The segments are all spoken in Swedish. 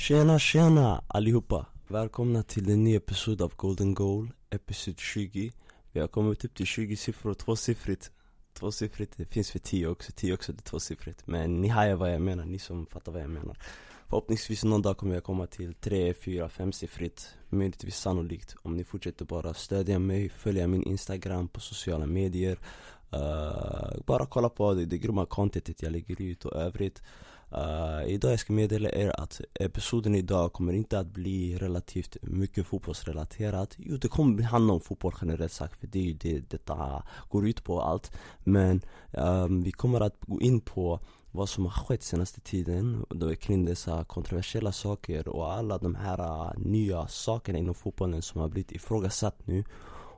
Tjena tjena allihopa! Välkomna till en ny episod av Golden Goal, episod 20 Vi har kommit upp till 20 siffror, tvåsiffrigt. Tvåsiffrigt, det finns för 10 också, 10 också det är tvåsiffrigt. Men ni hajar vad jag menar, ni som fattar vad jag menar. Förhoppningsvis någon dag kommer jag komma till 3, 4, 5-siffrigt Möjligtvis sannolikt. Om ni fortsätter bara stödja mig, följa min instagram på sociala medier. Uh, Bara kolla på det, det grymma contentet jag lägger ut och övrigt. Uh, idag jag ska meddela er att episoden idag kommer inte att bli relativt mycket fotbollsrelaterat. Jo det kommer handla om fotboll generellt sagt för det är ju det detta går ut på allt. Men um, vi kommer att gå in på vad som har skett senaste tiden då kring dessa kontroversiella saker och alla de här uh, nya sakerna inom fotbollen som har blivit ifrågasatt nu.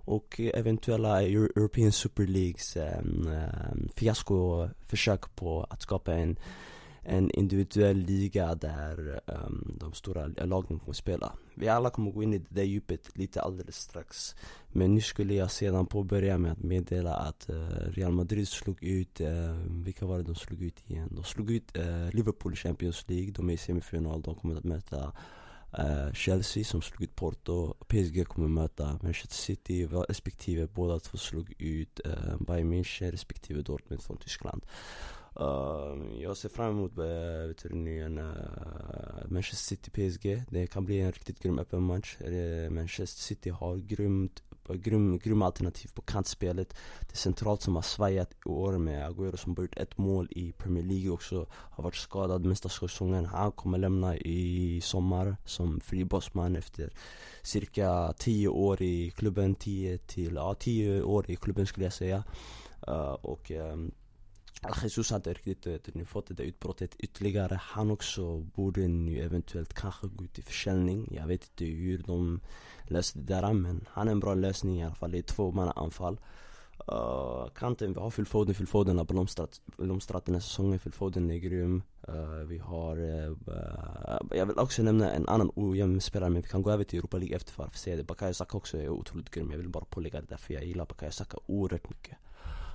Och eventuella European Super Leagues um, um, fiaskoförsök på att skapa en en individuell liga där um, de stora lagen kommer spela. Vi alla kommer gå in i det där djupet lite alldeles strax. Men nu skulle jag sedan påbörja med att meddela att uh, Real Madrid slog ut, uh, vilka var det de slog ut igen? De slog ut uh, Liverpool i Champions League, de är i semifinal, de kommer att möta Uh, Chelsea som slog ut Porto, PSG kommer möta Manchester City respektive båda två slog ut uh, Bayern München respektive Dortmund från Tyskland Uh, jag ser fram emot uh, vet du, nyan, uh, Manchester City PSG Det kan bli en riktigt grym öppen match. Uh, Manchester City har grymt grym, grym alternativ på kantspelet. Det är centralt som har svajat i år med Agüero som har gjort ett mål i Premier League också Har varit skadad mesta säsongen Han kommer lämna i sommar som fribossman efter cirka 10 år i klubben. 10 till, ja 10 år i klubben skulle jag säga. Uh, Och um, Jesus hade riktigt vet, nu fått det där utbrottet ytterligare Han också borde nu eventuellt kanske gå ut i försäljning Jag vet inte hur de löste det där men. Han är en bra lösning i alla fall Det är två man anfall uh, Kanten, vi har Phil Foden, Phil Foden har blomstrat, blomstrat den här säsongen Phil Foden är grym uh, Vi har, uh, jag vill också nämna en annan ojämn spelare men vi kan gå över till Europa League efter för att se det Bakayo Saka också är otroligt grym Jag vill bara pålägga det där för jag gillar Bakayo Saka oerhört mycket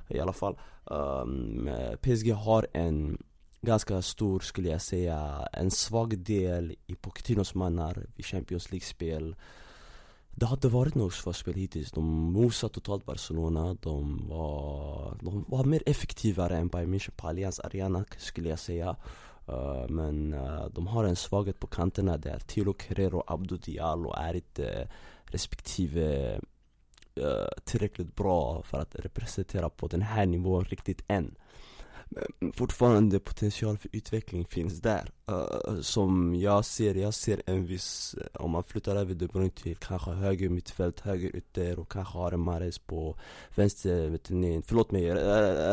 i alla fall. Ehm, um, PSG har en ganska stor, skulle jag säga, en svag del i Pochettinos mannar i Champions League-spel. Det har inte varit något förspel hittills, de mosade totalt Barcelona, de var, de var mer effektivare än Bayern München på Allianz Arena skulle jag säga. Uh, Men uh, de har en svaghet på kanterna där Tilo Carrero och Abdo Diallo är inte respektive Eh, tillräckligt bra för att representera på den här nivån riktigt än men fortfarande potential för utveckling finns där. Uh, Som jag ser, jag ser en viss, om man flyttar över De Bruyne till kanske höger mittfält, höger ytter och kanske har en Mares på vänster, vet ni, förlåt mig,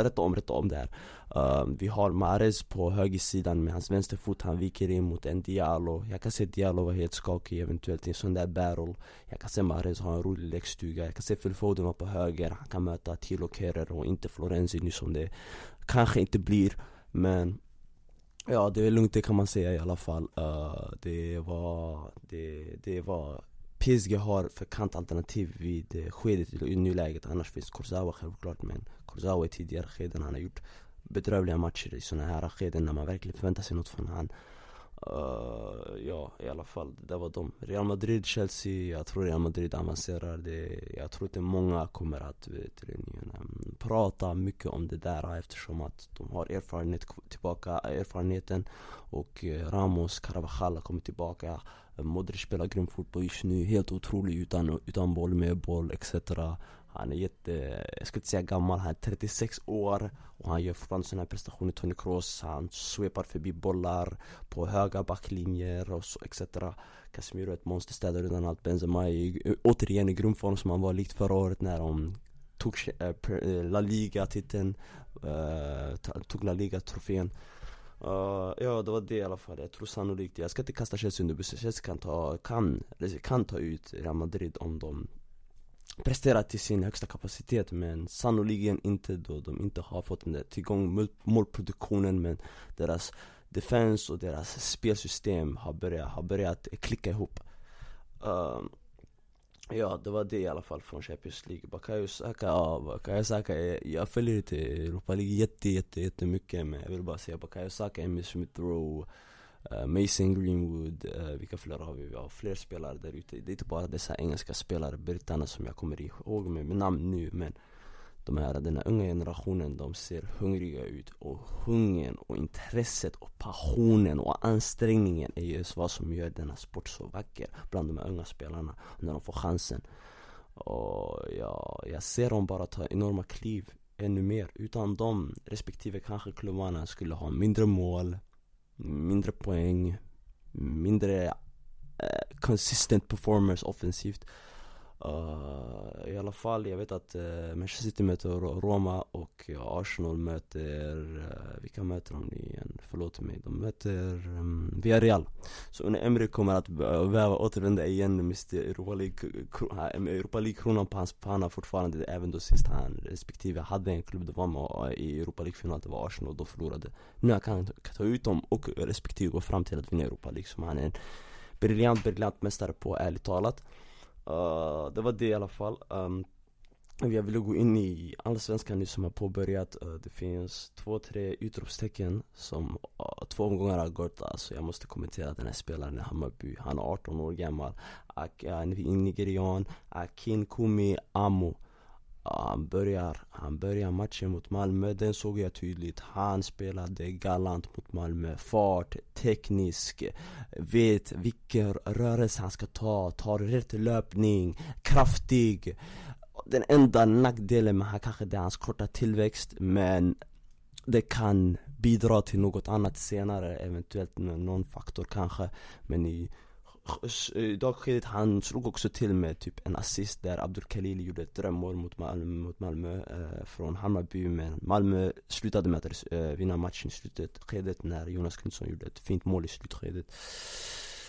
rätta om, rätta om där. Uh, Vi har Mares på högersidan med hans vänsterfot, han viker in mot en Diallo. Jag kan se Diallo vara helt skakig eventuellt i en sån där battle. Jag kan se Mares ha en rolig lekstuga, jag kan se Phil Foden vara på höger, han kan möta Tilo Kerrer och inte Florenzi nu som det kanske inte blir Men Ja det är lugnt det kan man säga i alla fall. Uh, Det var, det, det var PSG har för kantalternativ vid eh, skedet i nuläget Annars finns Kurzawa självklart men Kurzawa i tidigare skeden han har gjort bedrövliga matcher i sådana här skeden när man verkligen förväntar sig något från han. Uh, ja, i alla fall, det var de. Real Madrid, Chelsea, jag tror Real Madrid avancerar. Det, jag tror inte många kommer att vet, ehm, prata mycket om det där eftersom att de har erfarenhet tillbaka, erfarenheten. Och eh, Ramos, Carvajal har kommit tillbaka. Modric spelar grym fotboll just nu, helt otrolig utan, utan boll, med boll etc. Han är jätte, jag skulle inte säga gammal, han är 36 år och han gör fortfarande sådana här prestationer Tony Kroos, han svepar förbi bollar på höga backlinjer och så etc Casemiro är ett monster, städar undan allt. Benzema är återigen i grundform som han var likt förra året när de tog eh, eh, La Liga-titeln, eh, tog La Liga-trofén. Uh, ja det var det i alla fall, jag tror sannolikt, jag ska inte kasta Chelsea under bussen, Chelsea kan ta, kan, kan ta ut Real Madrid om de presterat till sin högsta kapacitet men sannoliken inte då de inte har fått den där tillgång målproduktionen men deras defense och deras spelsystem har börjat, har börjat klicka ihop. Um, Ja det var det i alla fall från Champions League, Bakayo Saka, ja Bakayo Saka är, jag följer inte Europa League jätte jätte jättemycket men jag vill bara säga Bakayo Saka, Emil Smith Rowe uh, Mason Greenwood, uh, vilka fler har vi? Vi har fler spelare där ute. Det är inte bara dessa engelska spelare, britterna som jag kommer ihåg med, med namn nu men de här, den här unga generationen, de ser hungriga ut och hungern och intresset och passionen och ansträngningen är just vad som gör denna sport så vacker bland de här unga spelarna när de får chansen. Och ja, jag ser dem bara ta enorma kliv ännu mer. Utan dem, respektive kanske klubbarna skulle ha mindre mål. Mindre poäng Mindre eh, consistent performers offensivt. Uh, I alla fall, jag vet att uh, Manchester City möter Roma och Arsenal möter, uh, vilka möter de nu igen? Förlåt mig, de möter um, Villarreal. Så när Emre kommer att behöva återvända igen med Europa League-kronan League-kronan på hans panna fortfarande Även då sist han respektive hade en klubb, det var med i Europa League-final, det var Arsenal och då förlorade. Nu kan han ta ut dem och respektive gå fram till att vinna Europa League som han är en briljant, briljant mästare på, ärligt talat. Uh, det var det i alla fall. Um, jag ville gå in i Allsvenskan nu som har påbörjat. Uh, det finns två, tre utropstecken som uh, två omgångar har gått. Alltså jag måste kommentera den här spelaren i Hammarby. Han är 18 år gammal. Ak uh, nigerian. Akin Kumi Amo. Han börjar, han börjar matchen mot Malmö, den såg jag tydligt. Han spelade galant mot Malmö. Fart, teknisk. Vet vilken rörelse han ska ta, tar rätt löpning. Kraftig. Den enda nackdelen med han kanske det är hans korta tillväxt Men det kan bidra till något annat senare, eventuellt någon faktor kanske. Men i Eh, dagskedet han slog också till med typ en assist där Abdul Khalil gjorde ett drömmål mot Malmö, mot Malmö eh, från Hammarby men Malmö slutade med att eh, vinna matchen i slutskedet när Jonas Knutsson gjorde ett fint mål i slutskedet.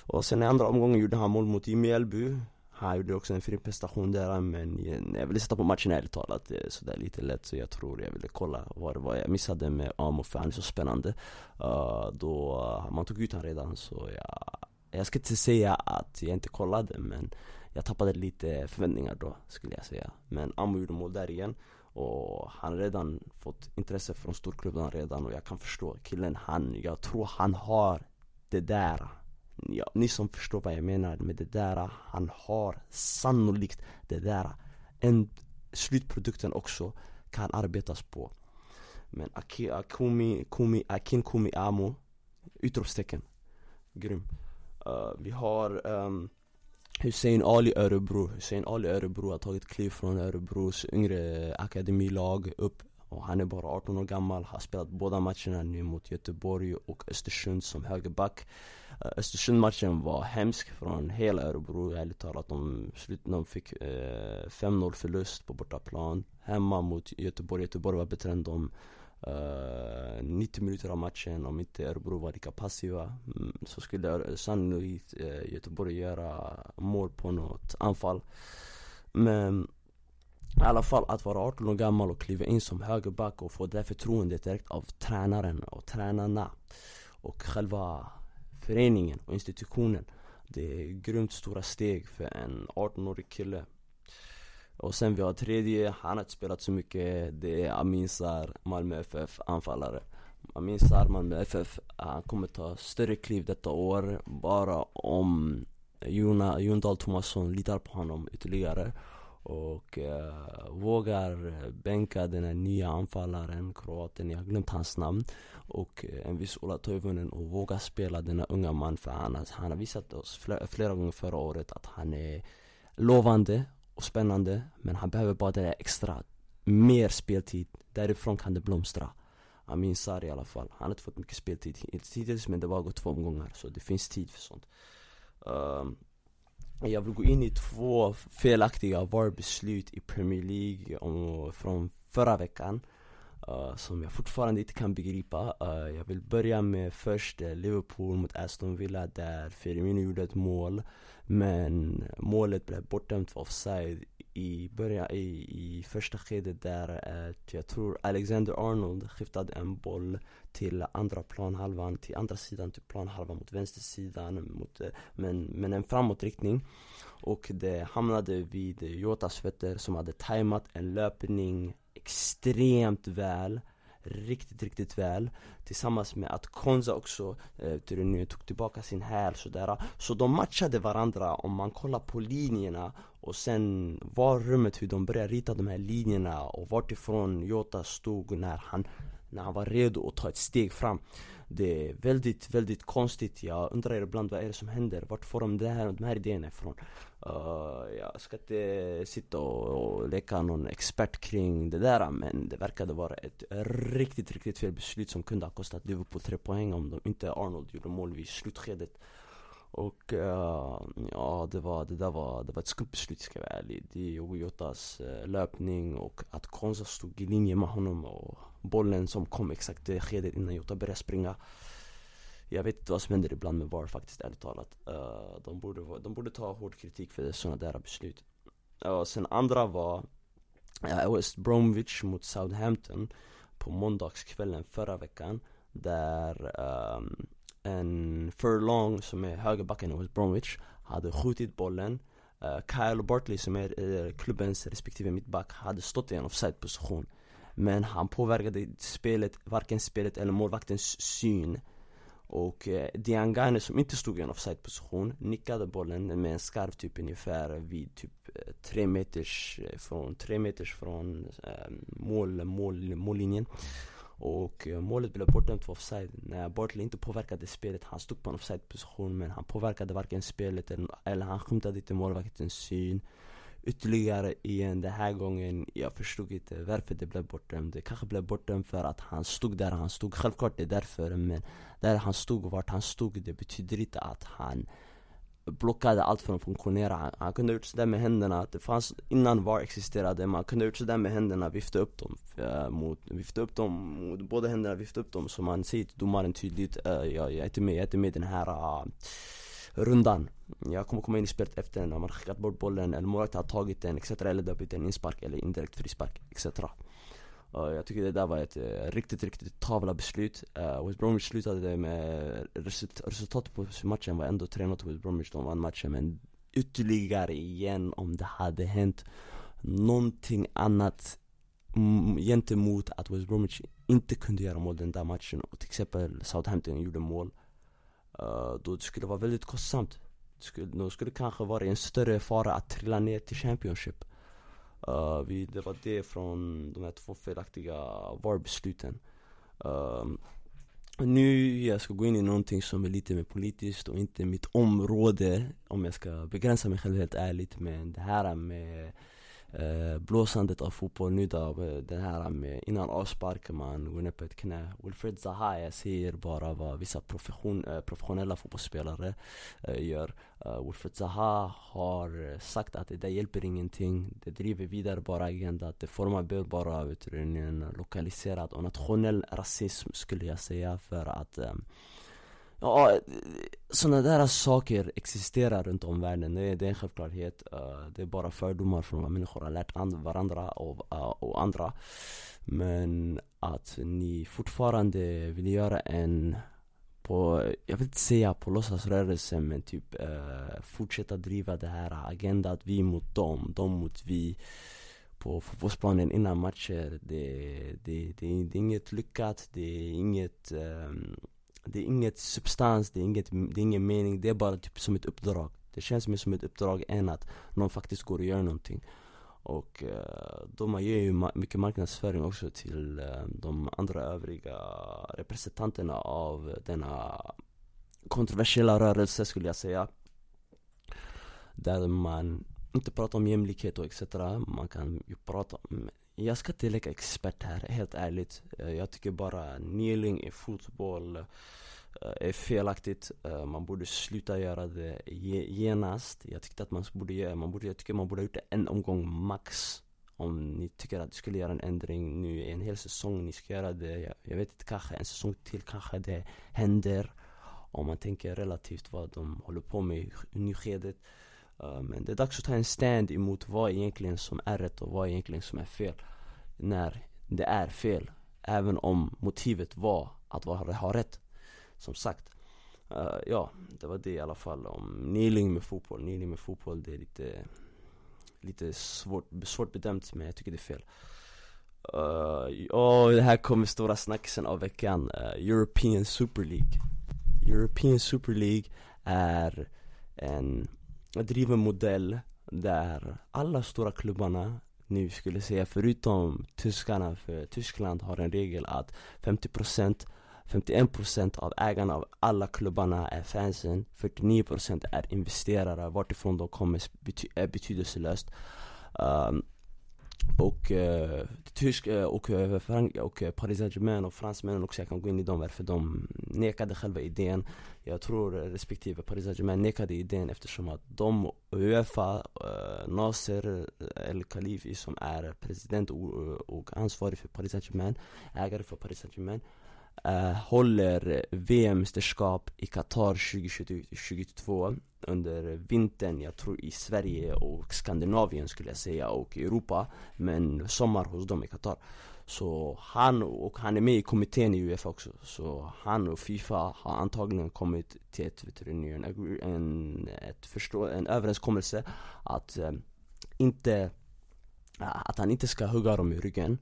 Och sen i andra omgången gjorde han mål mot Mjällby han gjorde också en fin prestation där men jag ville sätta på matchen ärligt talat eh, sådär lite lätt så jag tror jag ville kolla vad det var jag missade med Amo för han är så spännande. Uh, Då, uh, man tog ut han redan så jag jag ska inte säga att jag inte kollade men jag tappade lite förväntningar då skulle jag säga. Men Amo gjorde mål där igen och han har redan fått intresse från storklubbarna redan och jag kan förstå killen. Han, jag tror han har det där. Ja, Ni som förstår vad jag menar med det där, han har sannolikt det där. En, Slutprodukten också kan arbetas på. Men Aki, Akumi, Kumi, Akin Kumi Amo Utropstecken. Grym. Uh, vi har um, Hussein Ali Örebro. Hussein Ali Örebro har tagit kliv från Örebros yngre akademilag upp och han är bara 18 år gammal, har spelat båda matcherna nu mot Göteborg och Östersund som högerback. Uh, Östersund-matchen var hemsk från hela Örebro, ärligt talat De, slut, de fick uh, eh, 5-0 förlust på bortaplan. Hemma mot Göteborg, Göteborg var bättre än dem. Eh, uh, 90 minuter av matchen, om inte Örebro var lika passiva mm, så skulle sannolikt uh, Göteborg göra mål på något anfall. Men i alla fall att vara 18 år gammal och kliva in som högerback och få det förtroendet direkt av tränaren och tränarna Och själva föreningen och institutionen Det är grymt stora steg för en 18-årig kille och sen vi har tredje, han har inte spelat så mycket, det är Amin Sar, Malmö FF, anfallare. Amin Sar, Malmö FF, han kommer ta större kliv detta år. Bara om Jona, Jon Dahl Tomasson litar på honom ytterligare. Och eh, vågar bänka den här nya anfallaren, kroaten, jag har glömt hans namn. Och eh, en viss Ola Toivonen och vågar spela denna unga man. För han, han har visat oss flera, flera gånger förra året att han är lovande och spännande Men han behöver bara det där extra Mer speltid, därifrån kan det blomstra. Amin Sar i alla fall, han har inte fått mycket speltid hittills men det var gått två omgångar så det finns tid för sånt. Um, Jag vill gå in i två felaktiga VAR-beslut i Premier League om, från förra veckan uh, Som jag fortfarande inte kan begripa. Uh, Jag vill börja med först uh, Liverpool mot Aston Villa där Firmino gjorde ett mål. Men målet blev bortdömt för offside i början, i, i första skedet där jag tror Alexander Arnold skiftade en boll till andra planhalvan, till andra sidan till planhalvan mot vänstersidan mot, men, men en framåtriktning och det hamnade vid Jotas fötter som hade tajmat en löpning extremt väl riktigt, riktigt väl. Tillsammans med att Konza också eh, tog tillbaka sin häl sådär. Så de matchade varandra. Om man kollar på linjerna och sen var rummet hur de började rita de här linjerna och vartifrån Jota stod när han, när han var redo att ta ett steg fram. Det är väldigt, väldigt konstigt, jag undrar ibland vad är det som händer? Vart får de det här, de här idéerna ifrån? Uh, jag ska inte sitta och, och leka någon expert kring det där men det verkade vara ett riktigt, riktigt fel beslut som kunde ha kostat Liverpool tre poäng om de inte Arnold gjorde mål vid slutskedet och uh, ja, det var, det där var, det var ett skumt beslut ska jag vara ärlig Det är Jotas uh, eh, löpning och att Konza stod i linje med honom och bollen som kom exakt det skedet innan Jota började springa jag vet inte vad som händer ibland med VAR faktiskt, ärligt talat. Uh, de, borde, de borde ta hård kritik för sådana där beslut. Uh, sen andra var uh, West Bromwich mot Southampton på måndagskvällen förra veckan. Där um, en Furlong som är högerbacken i West Bromwich hade skjutit bollen. Uh, Kyle Bartley som är uh, klubbens respektive mittback hade stått i en offside position Men han påverkade spelet, varken spelet eller målvaktens syn. Och eh, Diangane som inte stod i en offside position nickade bollen med en skarv typ ungefär vid typ eh, tre meters från, tre meters från mål, mål, mållinjen och eh, målet blev bortdömt för offside. När Bartley inte påverkade spelet Han stod på en offside position men han påverkade varken spelet eller, eller han skymtade inte målvaktens syn ytterligare igen. Den här gången Jag förstod inte varför det blev bortdömt Det kanske blev bortdömt för att han stod där han stod. Självklart det är därför men Där han stod och vart han stod det betyder inte att han blockade allt från att funktionera. Han, kunde ha gjort sådär med händerna, det fanns innan VAR existerade Man kunde ha gjort sådär med händerna, vifta upp dem äh, mot, Vifta upp dem, mot båda händerna, vifta upp dem så man säger till domaren tydligt eh, äh, jag, jag är inte med, jag är inte med i den här äh, rundan. Jag kommer komma in i spelet efter när man skickat bort bollen eller målvakten har tagit den etc eller det har blivit en inspark eller indirekt frispark etc jag tycker det där var ett uh, riktigt, riktigt tavla beslut. Uh, West Bromwich slutade med result resultatet på matchen var ändå 3-0 till West Bromwich, de vann matchen men ytterligare igen om det hade hänt någonting annat gentemot att West Bromwich inte kunde göra mål den där matchen och till exempel Southampton gjorde mål. Uh, då det skulle vara väldigt kostsamt. Det skulle, De skulle kanske vara i en större fara att trilla ner till Championship uh, vi, Det var det från de här två felaktiga VAR-besluten. Uh, Nu jag ska gå in i någonting som är lite mer politiskt och inte mitt område Om jag ska begränsa mig själv helt ärligt Men det här med eh, blåsandet av fotboll nu då, det den här eh, med innan avspark man går ner på ett knä. Wilfred Zaha, jag ser bara vad vissa profession, eh, professionella fotbollsspelare eh, gör. Uh, Wilfred Zaha har sagt att det där hjälper ingenting. Det driver vidare bara agenda, det formar bara vet lokaliserad och nationell rasism skulle jag säga för att Ja, sådana där saker existerar runt om världen, det är, det är en självklarhet. Eh, det är bara fördomar från vad människor har lärt varandra och, eh, och andra. Men att ni fortfarande vill göra en på, jag vill inte säga på låtsasrörelse men typ eh, fortsätta driva det här agenda att vi mot dem, de mot vi på fotbollsplanen innan matcher. Det, det, det, det är inget lyckat, det är inget um, det är inget substans, det är, inget, det är ingen mening, det är bara typ som ett uppdrag. Det känns mer som ett uppdrag än att någon faktiskt går och gör någonting. Och eh, då man ger ju mycket marknadsföring också till eh, de andra övriga representanterna av denna kontroversiella rörelse skulle jag säga. Där man inte pratar om jämlikhet och etc. Man kan ju prata om jag ska inte leka expert här, helt ärligt. Eh, jag tycker bara kneeling i fotboll eh, är felaktigt. Eh, man borde sluta göra det genast. Jag tyckte att man borde göra, man borde, jag tycker man borde ha gjort det en omgång max. Om ni tycker att ni skulle göra en ändring nu i en hel säsong, ni ska göra det. Jag, jag vet inte, kanske en säsong till kanske det händer. Om man tänker relativt vad de håller på med i nyskedet Uh, Eh, men det är dags att ta en stand emot vad egentligen som är rätt och vad egentligen som är fel. När det är fel Även om motivet var att ha rätt. Som sagt uh, Ja, det var det i alla fall om kneeling med fotboll. Kneeling med fotboll, det är lite Lite svårt, svårt bedömt men jag tycker det är fel. Eh, uh, och det här kommer stora snackisen av veckan, uh, European Super League. European Super League är en driver modell där alla stora klubbarna nu skulle säga förutom tyskarna, för Tyskland har en regel att 50% 51% av ägarna av alla klubbarna är fansen 49% är investerare, vartifrån de kommer är betydelselöst. Um, och eh, tysk eh, och, eh, och, och Paris Saint-Germain och fransmännen också, jag kan gå in i dem varför de nekade själva idén. Jag tror respektive Paris Saint-Germain nekade idén eftersom att de, Uefa, eh, Nasser El Khalifi som är president och, eh, och ansvarig för Paris Saint-Germain, ägare för Paris Saint-Germain eh, håller VM-mästerskap i Qatar 2022 under vintern, jag tror i Sverige och Skandinavien skulle jag säga och Europa Men sommar hos dem i Qatar. Så han, och han är med i kommittén i Uefa också. Så han och Fifa har antagligen kommit till ett, vet du, en, en, ett förstå, en överenskommelse att eh, inte eh, Att han inte ska hugga dem i ryggen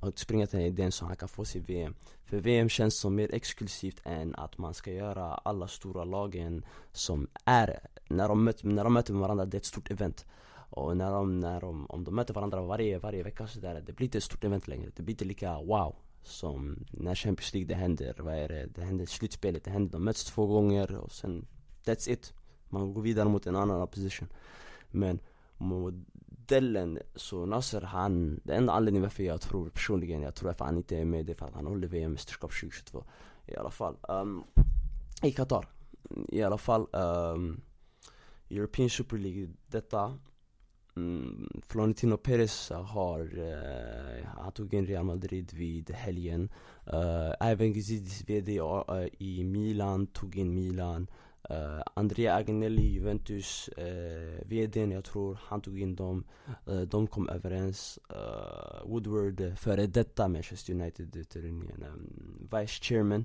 och springa till den idén så han kan få sig VM För VM känns som mer exklusivt än att man ska göra alla stora lagen som är När de möter, när de möter varandra, det är ett stort event och när de, när de, om de möter varandra varje, varje vecka så där, det blir inte ett stort event längre. Det blir inte lika wow som när Champions League det händer, vad är det? Det händer slutspelet, det händer, de möts två gånger och sen That's it. Man går vidare mot en annan opposition Men modellen, så Nasser han, det enda anledningen varför jag tror personligen, jag tror att han inte är med det är för att han håller VM-mästerskap 2022 I alla fall, um, i Qatar. I alla fall, um, European Super League, detta mm, Florentino Perez har, uh, han tog in Real Madrid vid helgen. Uh, Även Gizidis VD uh, eh, i Milan tog in Milan. Uh, Andrea Agnelli, Juventus, uh, VD, jag tror, han tog in dem. Uh, De kom överens. Uh, Woodward, före detta Manchester United um, Vice chairman.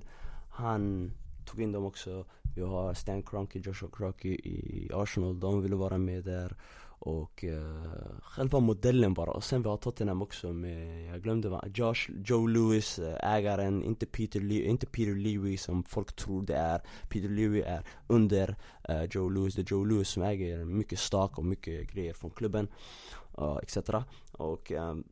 Han tog in dem också. Vi har Stan Kroenke, Joshua Kroenke i Arsenal, de ville vara med där och eh, själva modellen bara, och sen vi har Tottenham också med, jag glömde vad, Josh, Joe Lewis, eh, ägaren, inte Peter, Le inte Peter Leary som folk tror det är. Peter Lewis är under eh, Joe Lewis, det är Joe Lewis som äger mycket stock och mycket grejer från klubben eh, uh, etc och um,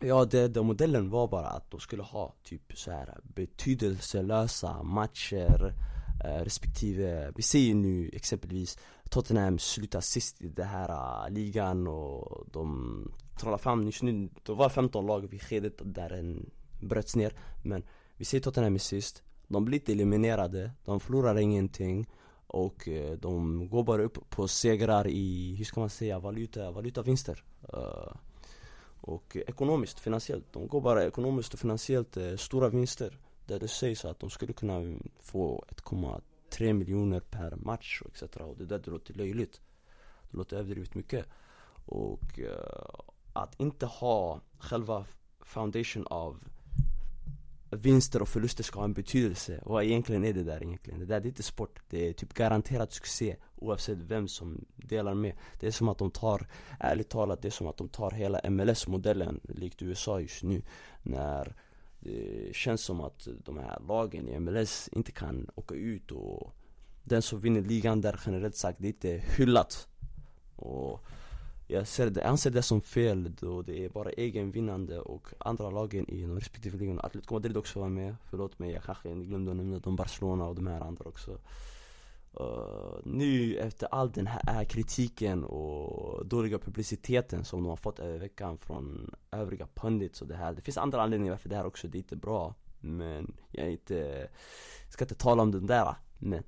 Ja, det, det, modellen var bara att de skulle ha typ så här betydelselösa matcher eh, Eh, respektive, vi ser ju nu exempelvis Tottenham slutar sist i den här uh, ligan och de trollar fram, just nu, det var 15 lag vid skedet där den bröts ner. Men vi ser Tottenham är sist, de blir inte eliminerade, de förlorar ingenting. Och eh, de går bara upp på segrar i, hur ska man säga, valuta, valutavinster. Uh, och ekonomiskt, finansiellt, de går bara ekonomiskt och finansiellt uh, stora vinster. Där det sägs att de skulle kunna få 1,3 miljoner per match och etc. Och det där det låter löjligt. Det låter överdrivet mycket. Och uh, att inte ha själva foundation av vinster och förluster ska ha en betydelse. Vad egentligen är det där egentligen? Det där det är inte sport. Det är typ garanterat succé oavsett vem som delar med. Det är som att de tar, ärligt talat, det är som att de tar hela MLS-modellen likt USA just nu. När det känns som att de här lagen i MLS inte kan åka ut och den som vinner ligan där generellt sagt, det är inte hyllat. Och jag, ser det, jag anser det som fel då det är bara egenvinnande och andra lagen i de respektive ligorna. Atletico Madrid också var med, förlåt mig jag kanske glömde att nämna de Barcelona och de här andra också. Uh, nu efter all den här kritiken och dåliga publiciteten som de har fått över veckan från övriga pundits och det här Det finns andra anledningar varför det här också det är inte bra. Men jag är inte, ska inte tala om den där men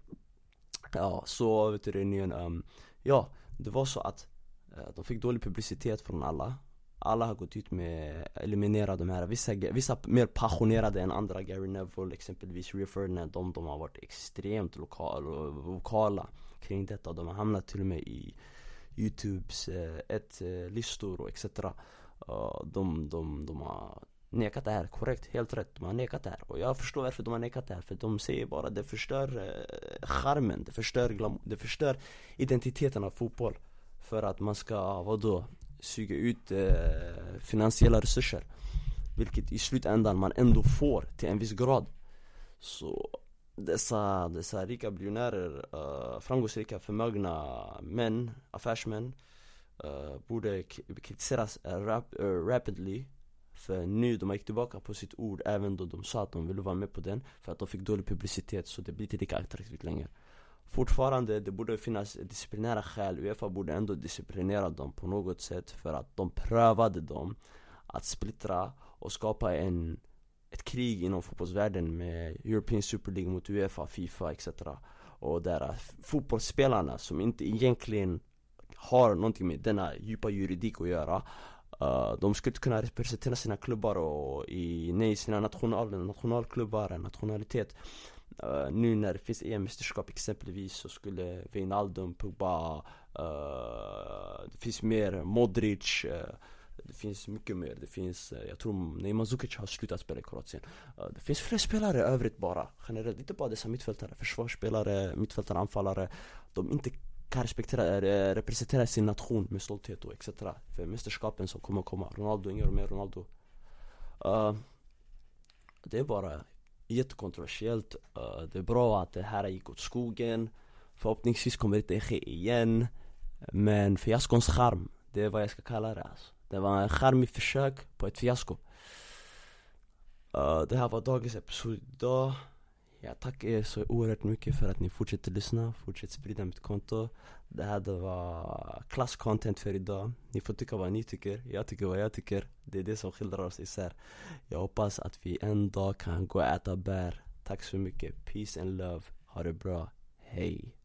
Ja, så vet du det um, ehm, Ja, det var så att uh, de fick dålig publicitet från alla alla har gått ut med eliminera de här, vissa, vissa mer passionerade än andra. Gary Neville exempelvis, Rio Ferdinand, de, de har varit extremt lokal, vokala kring detta. De har hamnat till och med i Youtubes eh, ett, eh, listor och etc uh, eh, de, de, de har nekat det här, korrekt, helt rätt, de har nekat det här. Och jag förstår varför de har nekat det här, för de säger bara det förstör eh, charmen, det förstör, det förstör identiteten av fotboll. För att man ska, vadå, suga ut eh, finansiella resurser. Vilket i slutändan man ändå får till en viss grad. Så dessa, dessa rika biljonärer, eh, framgångsrika, förmögna män, affärsmän eh, Borde kritiseras eh, rap, eh, rapidly. För nu, de har gick tillbaka på sitt ord även då de sa att de ville vara med på den För att de fick dålig publicitet så det blir inte lika attraktivt längre. Fortfarande, det borde finnas disciplinära skäl. Uefa borde ändå disciplinera dem på något sätt För att de prövade dem att splittra och skapa en ett krig inom fotbollsvärlden med European Super League mot Uefa, Fifa etc Och där fotbollsspelarna som inte egentligen har någonting med denna djupa juridik att göra Uh, de skulle inte kunna representera sina klubbar och i, nej, sina national, nationalklubbar, nationalitet uh, Nu när det finns EM-mästerskap exempelvis så skulle Wijnaldum, Pogba, uh, det finns mer Modric eh, det finns mycket mer, det finns, jag tror Neymar Zukic har slutat spela i Kroatien. Det finns fler spelare i övrigt bara, generellt, inte bara dessa mittfältare, försvarsspelare, mittfältare, anfallare. De inte kan respektera, representera sin nation med stolthet och etc. För mästerskapen som kommer komma, Ronaldo, ingen mer Ronaldo. Uh, Det är bara jättekontroversiellt, uh, det är bra att det här gick åt skogen. Förhoppningsvis kommer det inte ske igen. Men fiaskons charm, det är vad jag ska kalla det alltså. Det var en charmig försök på ett fiasko. Uh, Det här var dagens episod idag jag tackar er så oerhört mycket för att ni fortsätter lyssna, fortsätter sprida mitt konto. Det här det var klasscontent för idag. Ni får tycka vad ni tycker, jag tycker vad jag tycker. Det är det som skildrar oss isär. Jag hoppas att vi en dag kan gå och äta bär. Tack så mycket, peace and love, ha det bra, hej.